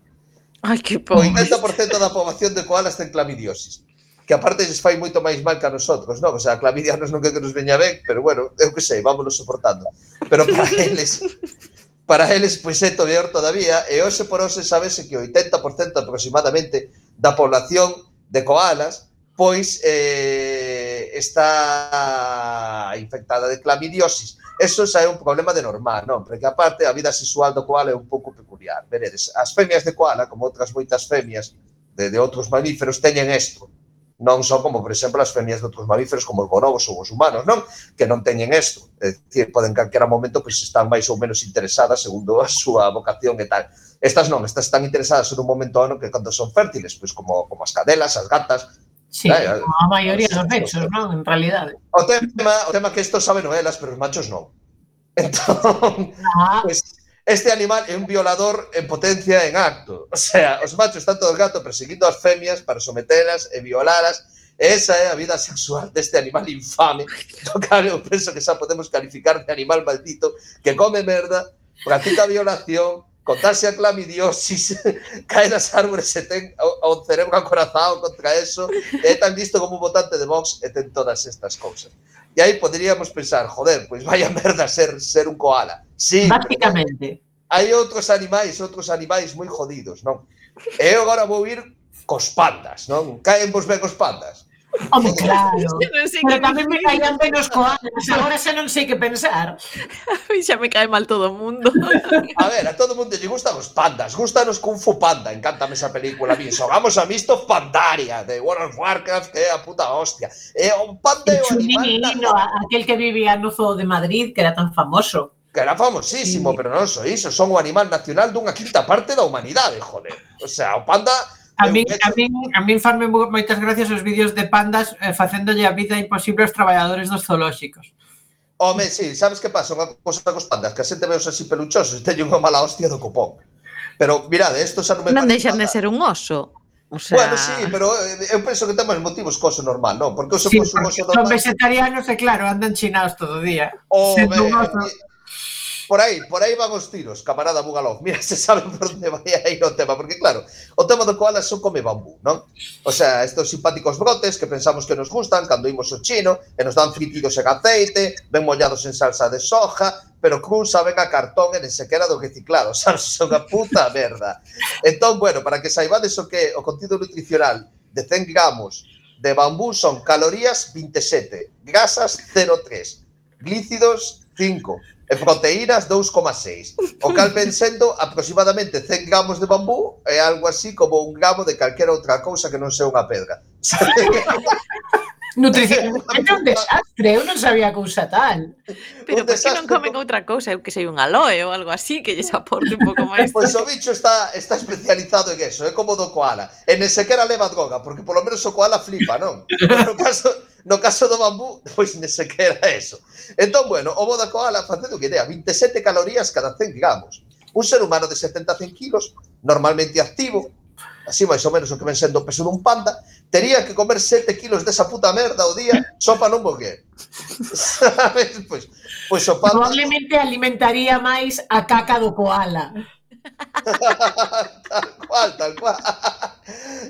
Ai, que pobre. O 80% da poboación de koalas ten clamidiosis que aparte lles fai moito máis mal que a nosotros, non? O sea, a clamidia non que nos veña ben, pero bueno, eu que sei, vámonos soportando. Pero para eles, para eles, pois é peor todavía, e hoxe por hoxe sabese que o 80% aproximadamente da población de koalas pois eh, está infectada de clamidiosis. Eso xa é un problema de normal, non? Porque aparte a vida sexual do koala é un pouco peculiar. Veredes, as femias de koala, como outras moitas femias de, de outros mamíferos, teñen isto. Non son como, por exemplo, as femias de outros mamíferos como os bonobos ou os humanos, non? Que non teñen isto. É dicir, poden calquera momento pois están máis ou menos interesadas segundo a súa vocación e tal. Estas non, estas están interesadas en un momento ano que cando son fértiles, pois como, como as cadelas, as gatas, Sí, eh, eh a maioría dos hechos, non? En realidade. O tema, o tema que isto sabe novelas, pero os machos non. Entón, ah. pues, este animal é un violador en potencia en acto. O sea, os machos están todo o gato perseguindo as femias para sometelas e eh, violalas. Esa é a vida sexual deste animal infame. No cal, eu penso que xa podemos calificar de animal maldito que come merda, practica violación, contarse a clamidiosis, cae nas árbores e ten o, o cerebro acorazado contra eso, e é tan listo como un votante de Vox e ten todas estas cousas. E aí poderíamos pensar, joder, pois vai vaya merda ser ser un koala. Sí, Básicamente. Hai outros animais, outros animais moi jodidos, non? E eu agora vou ir cos pandas, non? Caen vos ben os pandas. Home, claro. non sei Pero que tamén me caían ben os koalas. Agora xa non sei que pensar. xa me cae mal todo o mundo. a ver, a todo mundo lle gustan os pandas. Gustanos Kung Fu Panda. Encántame esa película. Mí. xogamos a Misto Pandaria de World of Warcraft, que é a puta hostia. É o panda é o animal... Chulino, aquel que vivía no zoo de Madrid, que era tan famoso. Que era famosísimo, sí. pero non só iso. Son o animal nacional dunha quinta parte da humanidade, joder. O sea, o panda a min, a min, a min fanme moitas gracias os vídeos de pandas eh, facéndolle a vida imposible aos traballadores dos zoolóxicos. Home, sí, sabes que pasa? Unha cosa cos pandas, que a xente veos así peluchosos e teñen unha mala hostia do copón. Pero, mirade, isto xa non me Non deixan de ser un oso. O sea... Bueno, sí, pero eh, eu penso que temos motivos coso normal, non? Porque oso sí, porque un oso normal... Vegetarianos e claro, andan chinados todo o día. Oh, Sendo un oso. Eh, Por aí, por aí van os tiros, camarada Bugalov. Mira se sabe por onde vai a ir o tema, porque claro, o tema do koala son come bambú, non? O sea, estos simpáticos brotes que pensamos que nos gustan cando imos ao chino e nos dan fritidos en aceite, ben mollados en salsa de soja, pero cruz saben a cartón e sequera do reciclado, sabes, son a puta merda. Entón, bueno, para que saibades o que o contido nutricional de 100 gramos de bambú son calorías 27, grasas 0,3, glícidos 5, e proteínas 2,6, o cal ven sendo aproximadamente 100 gramos de bambú e algo así como un gramo de calquera outra cousa que non sea unha pedra. Nutrición é un desastre, eu non sabía cousa tal. Pero por que non comen outra cousa? Eu que sei un aloe ou algo así que lles aporte un pouco máis. Pois o bicho está está especializado en eso, é como do koala. E nem sequera leva droga, porque polo menos o koala flipa, non? No caso, No caso do bambú, pois ne sequera eso. Entón, bueno, o boda koala facendo que idea, 27 calorías cada 100 gramos. Un ser humano de 70 100 kilos, normalmente activo, así máis ou menos o que ven sendo o peso dun panda, tería que comer 7 kilos desa puta merda ao día só para non boquer. Sabes? Pois, pois o panda... Probablemente alimentaría máis a caca do koala tal cual, tal cual.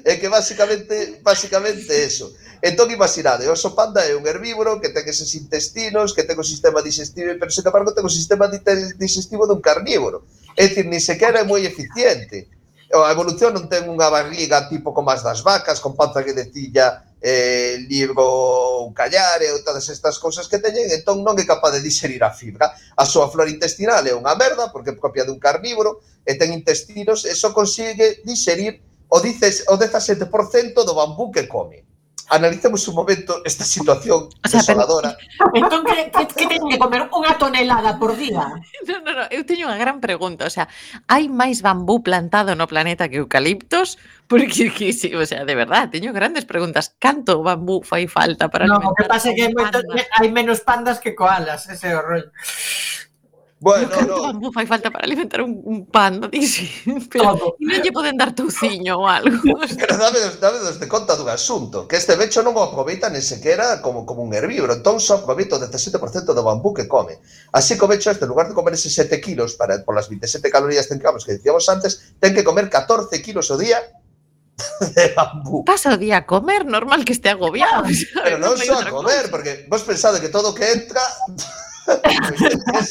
É que basicamente, basicamente eso. Entón, imaginade, o oso panda é un herbívoro que ten eses intestinos, que ten o sistema digestivo, pero, sen embargo, ten o sistema digestivo dun carnívoro. É dicir, ni sequera é moi eficiente. A evolución non ten unha barriga tipo como as das vacas, con panza que detilla, eh, libro un callare e todas estas cousas que teñen, entón non é capaz de digerir a fibra. A súa flora intestinal é unha merda, porque é propia dun carnívoro, e ten intestinos e só consigue digerir o, dices, o 17% do bambú que come. Analicemos un momento esta situación o sea, desoladora. Entón, que, que, que teñen que comer unha tonelada por día? No, no, no, eu teño unha gran pregunta. O sea, hai máis bambú plantado no planeta que eucaliptos? Porque, que, sí, o sea, de verdad, teño grandes preguntas. Canto bambú fai falta para No, o que pasa é que hai, moito, hai menos pandas que koalas, ese é o rollo. Bueno, no, no. fai falta para alimentar un, un panda, dixe. Pero E non lle poden dar touciño ou algo. Pero dame, dame desde conta dun asunto, que este becho non o aproveita ni sequera como, como un herbívoro, entón só aproveita o 17% do bambú que come. Así que o becho este, en lugar de comer ese 7 kilos para, por las 27 calorías que que, que decíamos antes, ten que comer 14 kilos o día de bambú. Pasa o día a comer, normal que este agobiado. Pero non só a comer, porque vos pensade que todo o que entra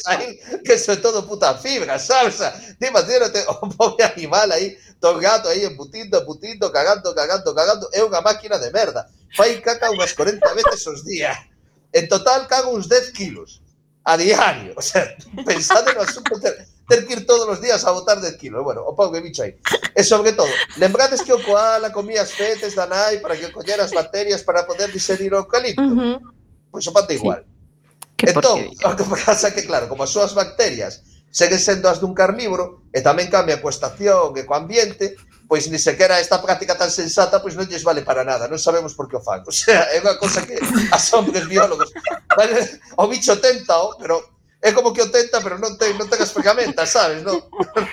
aí, que eso é todo puta fibra, salsa. Imagínate un pobre animal aí, todo gato aí embutindo, embutindo, cagando, cagando, cagando. É unha máquina de merda. Fai caca unhas 40 veces os días. En total cago uns 10 kilos a diario. O sea, pensade no asunto ter, ter que ir todos os días a botar 10 kilos. Bueno, o pau que bicho aí. E sobre todo, lembrades que o koala comía as feces da nai para que collera as bacterias para poder diserir o eucalipto? Uh -huh. Pois o pato igual. Sí. Que entón, o que pasa que, claro, como as súas bacterias seguen sendo as dun carnívoro e tamén cambia coa estación e co ambiente, pois ni sequera esta práctica tan sensata pois non lles vale para nada, non sabemos por que o fan. O sea, é unha cosa que asombres biólogos. Vale, o bicho tenta, pero é como que o tenta, pero non ten, non ten as ferramentas, sabes? Non, non,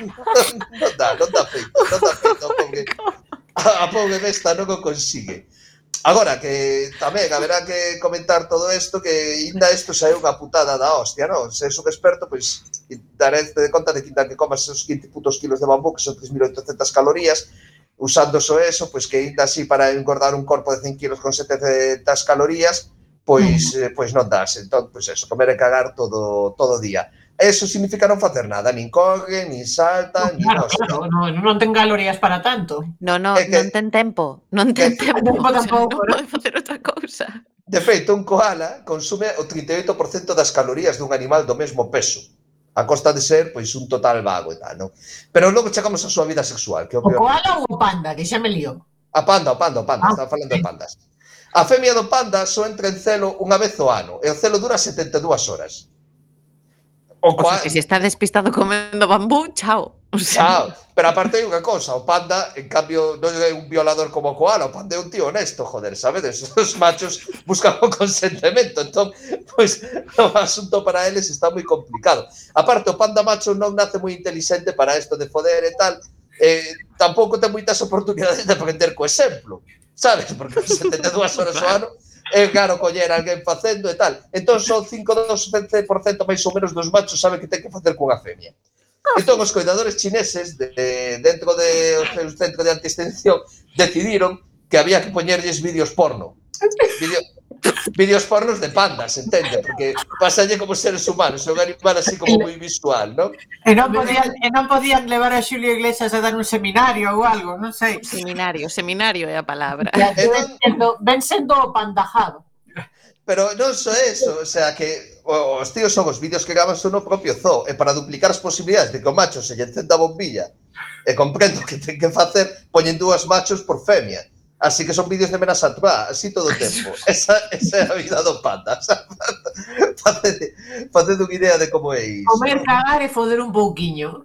non dá, non dá feito, non dá feito, porque a, a pobre besta non o consigue. Agora, que tamén haberá que comentar todo isto, que ainda isto xa é unha putada da hostia, non? Se és un experto, pois, darete de conta de que ainda que comas esos 15 putos kilos de bambú, que son 3.800 calorías, usando só eso, pois que ainda así para engordar un corpo de 100 kilos con 700 calorías, pois, mm. eh, pois non das. Entón, pois eso, comer e cagar todo, todo día eso significa non facer nada, nin corre, nin salta, no, nin claro, nada. Claro, no, non ten calorías para tanto. No, no, é que, non ten tempo, non ten que, tempo, tempo tampouco, non pode facer outra cousa. De feito, un koala consume o 38% das calorías dun animal do mesmo peso a costa de ser pois un total vago e tal, non? Pero logo chegamos á súa vida sexual, que é o, o peor. O koala ou o panda, que xa me lío. A panda, o panda, o panda, ah, estaba falando de pandas. A femia do panda só entra en celo unha vez ao ano, e o celo dura 72 horas. O, cual... sea, que se está despistado comendo bambú, chao. O sea... Chao. pero aparte hai unha cosa, o panda, en cambio, non é un violador como o koala, o panda é un tío honesto, joder, sabedes? Os machos buscan o consentimento, entón, pois, pues, o asunto para eles está moi complicado. Aparte, o panda macho non nace moi inteligente para isto de foder e tal, eh, tampouco ten moitas oportunidades de aprender co exemplo, sabes? Porque 72 horas ao ano é caro coller alguén facendo e tal. Entón son 5, 2, 7% máis ou menos dos machos sabe que ten que facer cunha femia. Ah. Entón, os coidadores chineses, de, de, dentro de o seu centro de antiextensión, decidiron que había que poñerlles vídeos porno. Vídeos vídeos pornos de pandas, entende? Porque pasalle como seres humanos, é un animal así como moi visual, non? E non podían, e non podían levar a Xulio Iglesias a dar un seminario ou algo, non sei. Seminario, seminario é a palabra. Ya, ven, sendo, ven sendo o pandajado. Pero non só eso, o sea, que os tíos son os vídeos que graban son no propio zoo, e para duplicar as posibilidades de que o macho se lle encenda a bombilla, e comprendo que ten que facer, poñen dúas machos por femia Así que son vídeos de menos atrás, así todo o tempo. Esa, esa é a vida do panda. Facede, facede unha idea de como é iso. Comer, cagar e foder un pouquiño.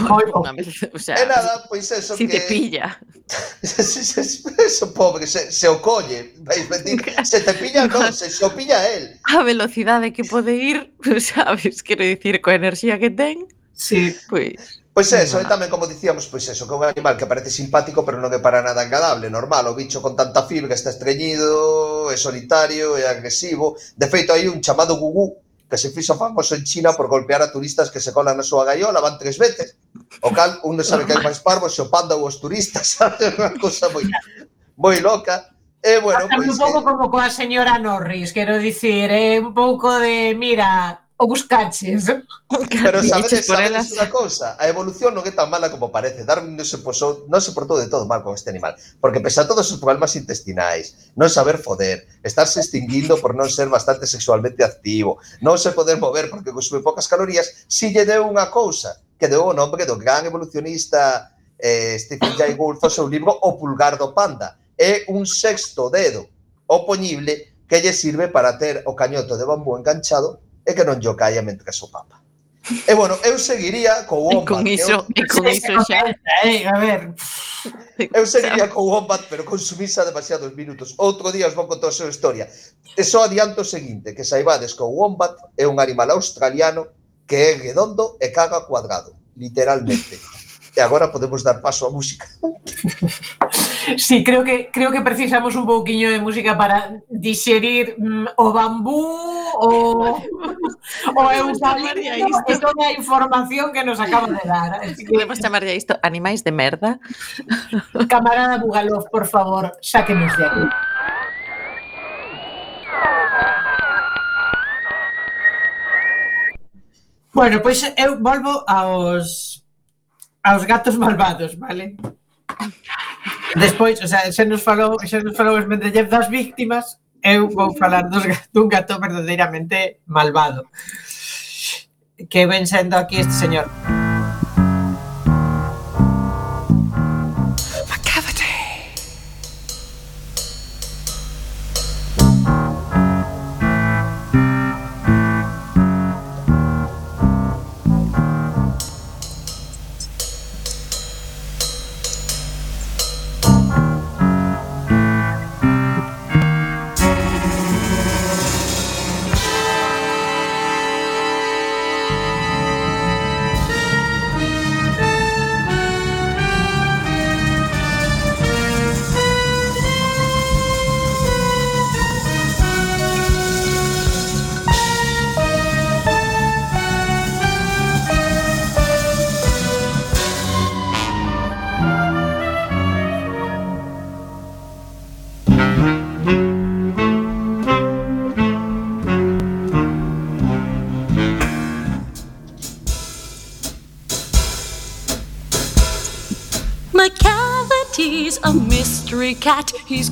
Pois, pois, o sea, é nada, pois eso si que... te pilla. Se, se, se, eso, pobre, se, se o colle. Vais mentir. Se te pilla, non, se, se o pilla el. A velocidade que pode ir, sabes, quero dicir, coa enerxía que ten. Sí. Pois... Pois é, eso, eh, e tamén como dicíamos, pois eso, que é un animal que parece simpático pero non é para nada agradable, normal, o bicho con tanta fibra está estreñido, é solitario, é agresivo, de feito hai un chamado gugú que se fixo famoso en China por golpear a turistas que se colan na súa gaiola, van tres veces, o cal un non sabe que hai máis parvo, se o panda ou os turistas, sabe, unha cosa moi, moi loca, E bueno, pois, un pouco como coa señora Norris, quero dicir, é un pouco de, mira, o buscaches. Pero sabedes, sabedes unha cousa, a evolución non é tan mala como parece. Darwin non se, posou, non se portou de todo mal con este animal, porque pese a todos os problemas intestinais, non saber foder, estarse extinguindo por non ser bastante sexualmente activo, non se poder mover porque consume pocas calorías, si lle deu unha cousa que deu o nome do gran evolucionista eh, Stephen Jay Gould o seu libro O pulgar do panda. É un sexto dedo opoñible que lle sirve para ter o cañoto de bambú enganchado é que non llo caia mentre o papa. E eh, bueno, eu seguiría co Wombat. E con iso, eu... e con iso xa. Eh, a ver. Eu seguiría co Wombat, pero consumisa demasiados minutos. Outro día os vou contar a súa historia. E só adianto o seguinte, que saibades que o Wombat é un animal australiano que é redondo e caga cuadrado, literalmente e agora podemos dar paso á música. Sí, creo que creo que precisamos un pouquiño de música para digerir mm, o bambú o o eucalipto e toda a información que nos acaba de dar. Así que... Podemos chamarlle isto animais de merda. Camarada Bugalov, por favor, sáquenos de aquí. Bueno, pois eu volvo aos aos gatos malvados, vale? Despois, o sea, xa nos falou, xa nos falou os Mendeleev das víctimas, eu vou falar dos, dun gato verdadeiramente malvado. Que ven sendo aquí este señor.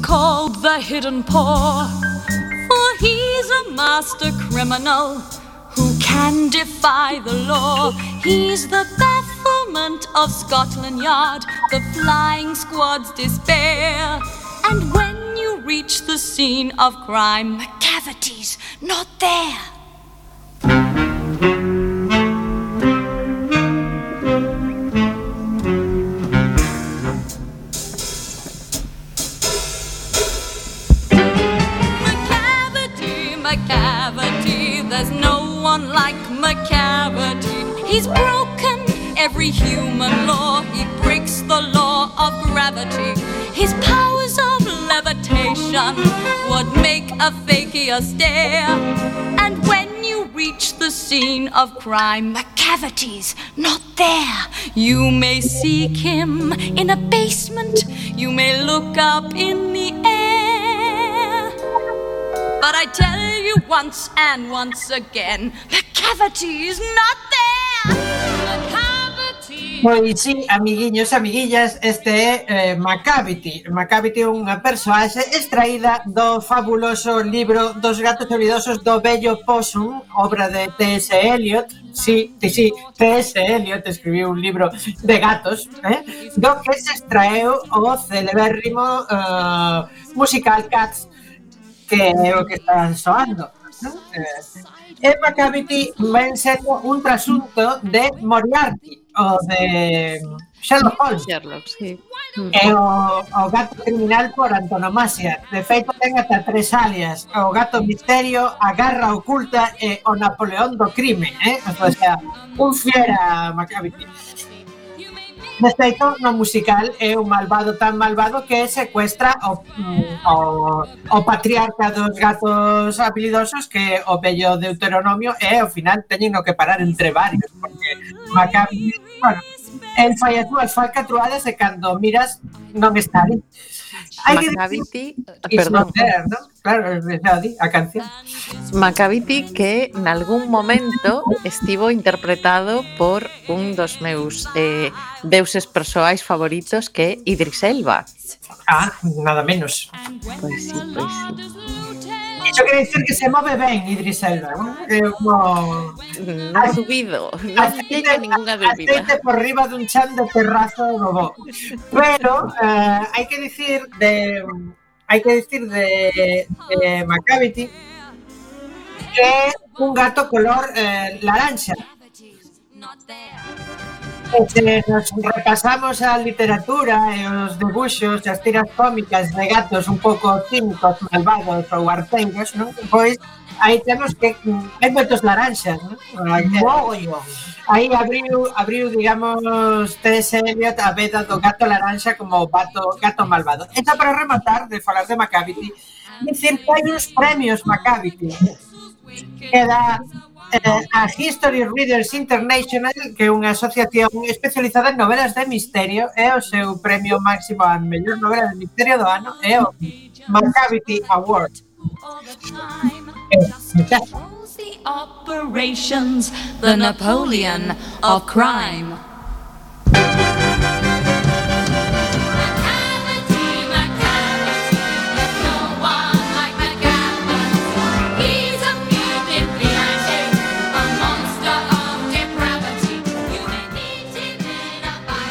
Called the Hidden Paw. For he's a master criminal who can defy the law. He's the bafflement of Scotland Yard, the flying squad's despair. And when you reach the scene of crime, McCavity's not there. He's broken every human law, he breaks the law of gravity. His powers of levitation would make a fakier stare. And when you reach the scene of crime, the McCavity's not there. You may seek him in a basement, you may look up in the air. But I tell you once and once again, the cavity's not there. Pois sí, amiguiños e amiguillas, este é eh, Macavity. Macavity é unha persoaxe extraída do fabuloso libro Dos gatos olvidosos do bello Possum, obra de T.S. Eliot. Sí, sí, sí, T.S. Eliot escribiu un libro de gatos, eh? do que se extraeu o celebérrimo uh, musical Cats, que é o que está soando. non? Eh, e Macavity ven sendo un trasunto de Moriarty, o de Sherlock Holmes. Sherlock, sí. É o, o gato criminal por antonomasia. De feito, ten ata tres alias. O gato misterio, a garra oculta e o Napoleón do crime. Eh? O sea, un fiera macabite. De feito, no musical é un malvado tan malvado que secuestra o, mm, o, o patriarca dos gatos habilidosos que o bello deuteronomio e ao final teñen no que parar entre varios porque Maccabi bueno, el fallas dúas fai catruadas e cando miras non está ali. Hai que Macavity, perdón. There, ¿no? Claro, a canción. Macavity que nalgún momento estivo interpretado por un dos meus eh, deuses persoais favoritos que é Idris Elba. Ah, nada menos. Pois sí, pois sí. Yo quería decir que se mueve bien Idris Elba. ¿no? Como... no ha subido. No aceite, a ninguna aceite por arriba de un chan de terraza de robot. Pero eh, hay que decir de... Hay que decir de, de Macavity que es un gato color eh, naranja. se nos repasamos a literatura e os debuxos e as tiras cómicas de gatos un pouco cínicos, malvados ou arteiros, non? pois aí temos que mm, hai moitos laranxas, non? Mogollón. Aí abriu, abriu, digamos, T.S. Eliot a veda do gato laranxa como bato, gato malvado. E xa para rematar, de falar de Macavity, dicir que hai uns premios Macavity que dá eh, a History Readers International, que é unha asociación especializada en novelas de misterio, é o seu premio máximo a mellor novela de misterio do ano, é o Macavity Award. The operations, the Napoleon of crime.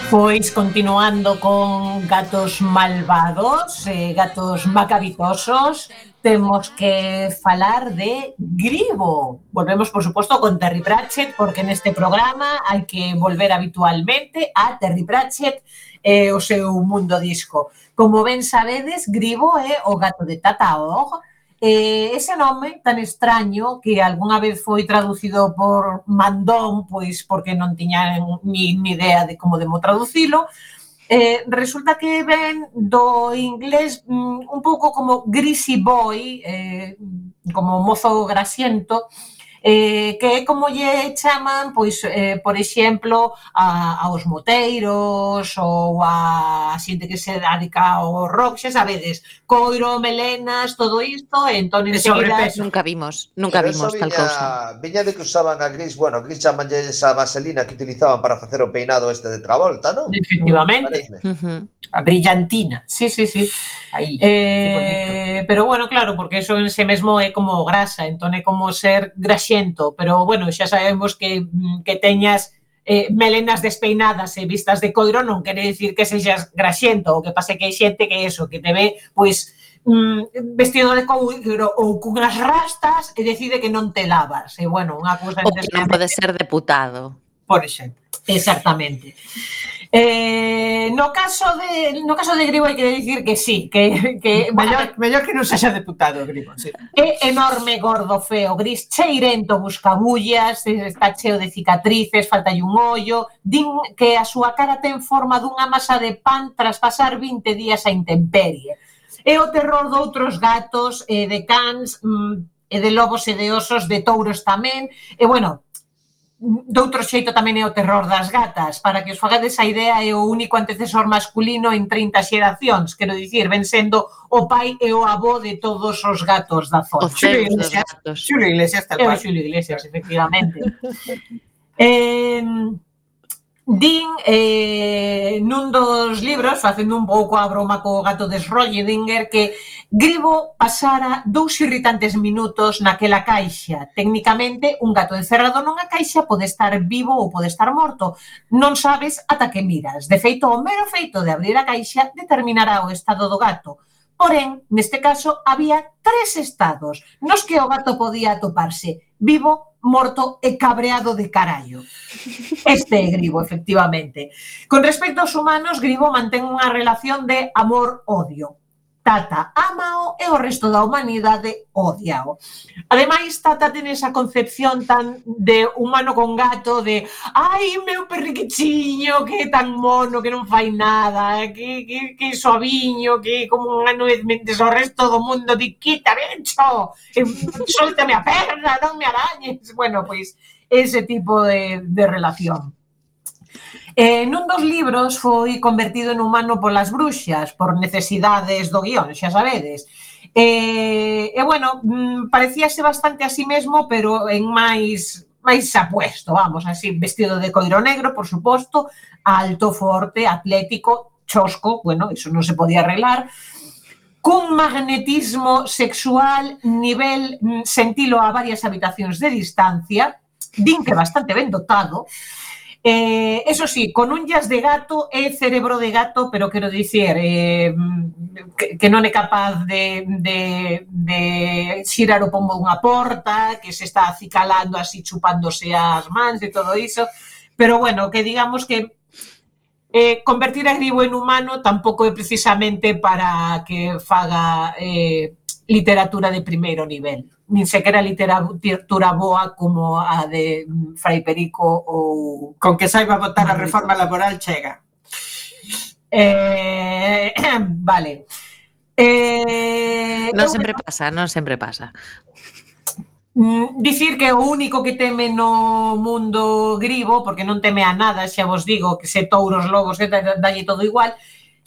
Pois continuando con gatos malvados, eh, gatos macabitosos, temos que falar de Gribo. Volvemos, por suposto, con Terry Pratchett, porque neste programa hai que volver habitualmente a Terry Pratchett e eh, o seu mundo disco. Como ben sabedes, Gribo é o gato de Tata Og, Eh, ese nome tan extraño que algunha vez foi traducido por Mandón, pois porque non tiña ni, ni idea de como demo traducilo, eh, resulta que ven do inglés mm, un pouco como greasy boy, eh, como mozo grasiento, eh, que é como lle chaman, pois, eh, por exemplo, a, aos moteiros ou a, a xente que se dedica ao rock, xa sabedes, coiro, melenas, todo isto, e entón enseguida... Nunca vimos, nunca Pero vimos tal cousa. Viña de que usaban a gris, bueno, gris chaman esa vaselina que utilizaban para facer o peinado este de Travolta, non? Efectivamente. Uh -huh. A brillantina. Sí, sí, sí. Aí, eh, pero bueno, claro, porque eso en sí mesmo é como grasa, entón é como ser grasa xento, pero bueno, xa sabemos que, mm, que teñas eh, melenas despeinadas e vistas de coiro non quere dicir que sexas graxento, o que pase que hai xente que eso, que te ve, pois, mm, vestido de coiro ou cunhas rastas e decide que non te lavas. E bueno, unha cousa... O que non pode ser deputado. Por exemplo, exactamente. Eh, no caso de no caso de Gribo hai que dicir que sí, que, que mellor, mellor que non sexa deputado Gribo, sí. É enorme, gordo, feo, gris, cheirento, buscabullas, eh, está cheo de cicatrices, falta un ollo, din que a súa cara ten forma dunha masa de pan tras pasar 20 días a intemperie. É o terror de outros gatos, e de cans, mm, e de lobos e de osos, de touros tamén, e bueno, doutro xeito tamén é o terror das gatas. Para que os fagades a idea é o único antecesor masculino en 30 xeracións, quero dicir, ven sendo o pai e o avó de todos os gatos da zona. Xulio Iglesias, Xulio Iglesias, tal cual. Xulio Iglesias, efectivamente. eh, Din eh, nun dos libros, facendo un pouco a broma co gato de Schrödinger, que Gribo pasara dous irritantes minutos naquela caixa. Técnicamente, un gato encerrado nunha caixa pode estar vivo ou pode estar morto. Non sabes ata que miras. De feito, o mero feito de abrir a caixa determinará o estado do gato. Porén, neste caso, había tres estados nos que o gato podía atoparse vivo, morto e cabreado de carallo. Este é Gribo, efectivamente. Con respecto aos humanos, Gribo mantén unha relación de amor-odio. Tata amao e o resto da humanidade odiao. Ademais, Tata ten esa concepción tan de humano con gato de ai, meu perriquichiño, que tan mono, que non fai nada, que, que, que suaviño, que como un ano mentes o resto do mundo di, quita, bencho, soltame a perna, non me arañes. Bueno, pois, ese tipo de, de relación. Eh, nun dos libros foi convertido en humano polas bruxas, por necesidades do guión, xa sabedes. Eh, e, eh, eh, bueno, mm, parecíase bastante a sí mesmo, pero en máis máis apuesto, vamos, así, vestido de coiro negro, por suposto, alto, forte, atlético, chosco, bueno, iso non se podía arreglar, cun magnetismo sexual nivel mm, sentilo a varias habitacións de distancia, din que bastante ben dotado, Eh, eso sí, con unllas de gato e cerebro de gato, pero quero dicir eh, que, que non é capaz de, de, de xirar o pombo unha porta, que se está acicalando así chupándose as mans e todo iso, pero bueno, que digamos que eh, convertir a Gribo en humano tampouco é precisamente para que faga eh, literatura de primeiro nivel nin sequera literatura boa como a de mm, Fray Perico ou... Con que saiba votar a reforma laboral chega. Eh, vale. Eh, non sempre pasa, non sempre pasa. Mm, dicir que o único que teme no mundo gribo, porque non teme a nada, xa vos digo, que se touros, lobos, que dalle todo igual,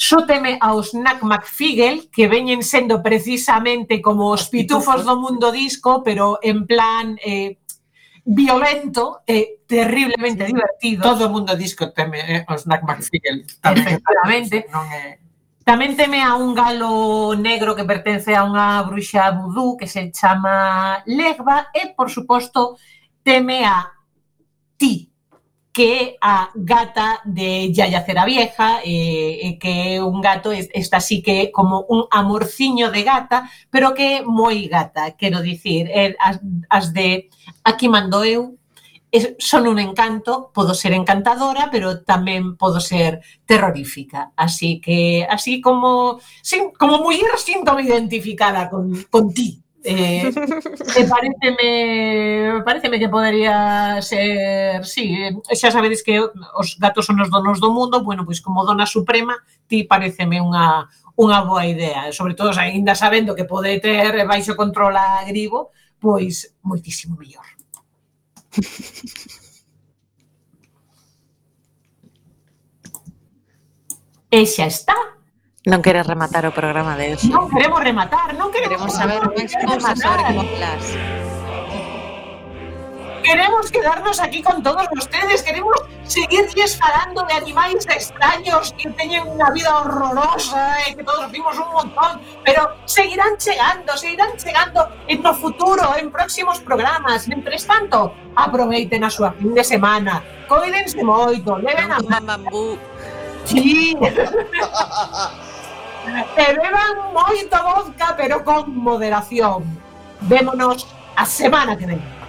Xúteme aos Nack McFigel, que veñen sendo precisamente como os pitufos do mundo disco, pero en plan eh, violento e eh, terriblemente sí. divertido. Todo o mundo disco teme eh, os Nack McFigel. Tamén, Efectivamente. Non é... Tamén teme a un galo negro que pertence a unha bruxa vudú que se chama Legba e, por suposto, teme a ti, que a gata de Yaya Cera Vieja, eh, eh, que é un gato, esta sí que como un amorciño de gata, pero que é moi gata, quero dicir, eh, as, as de Aquí mando eu, es, son un encanto, podo ser encantadora, pero tamén podo ser terrorífica. Así que, así como, sí, como muller sinto-me identificada con, con ti. Eh, e pareceme, pareceme que podería ser, sí, eh, xa sabedes que os gatos son os donos do mundo, bueno, pois como dona suprema, ti pareceme unha, unha boa idea, sobre todo aínda sabendo que pode ter baixo control a gribo, pois moitísimo mellor. e xa está. Non queres rematar o programa de hoxe. Non queremos rematar, non queremos, queremos saber máis cousas sobre Coplas. Queremos quedarnos aquí con todos vostedes, queremos seguirlles falando de animais extraños que teñen unha vida horrorosa e que todos vimos un montón, pero seguirán chegando, seguirán chegando en no futuro, en próximos programas. Mentres tanto, aproveiten a súa fin de semana, coídense moito, leven a... Bambú. Sí. Que beban moito vodka, pero con moderación. Vémonos a semana que vem.